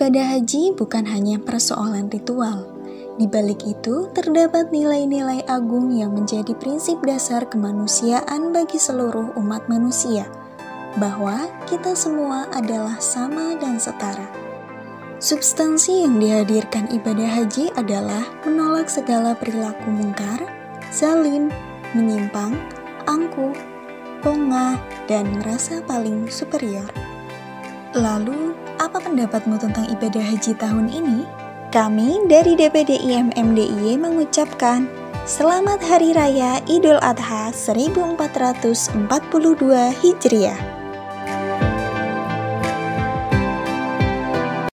Ibadah haji bukan hanya persoalan ritual. Di balik itu, terdapat nilai-nilai agung yang menjadi prinsip dasar kemanusiaan bagi seluruh umat manusia, bahwa kita semua adalah sama dan setara. Substansi yang dihadirkan ibadah haji adalah menolak segala perilaku mungkar, zalim, menyimpang, angkuh, pongah, dan merasa paling superior. Lalu, apa pendapatmu tentang ibadah haji tahun ini? Kami dari DPD IMMDIY mengucapkan Selamat Hari Raya Idul Adha 1442 Hijriah.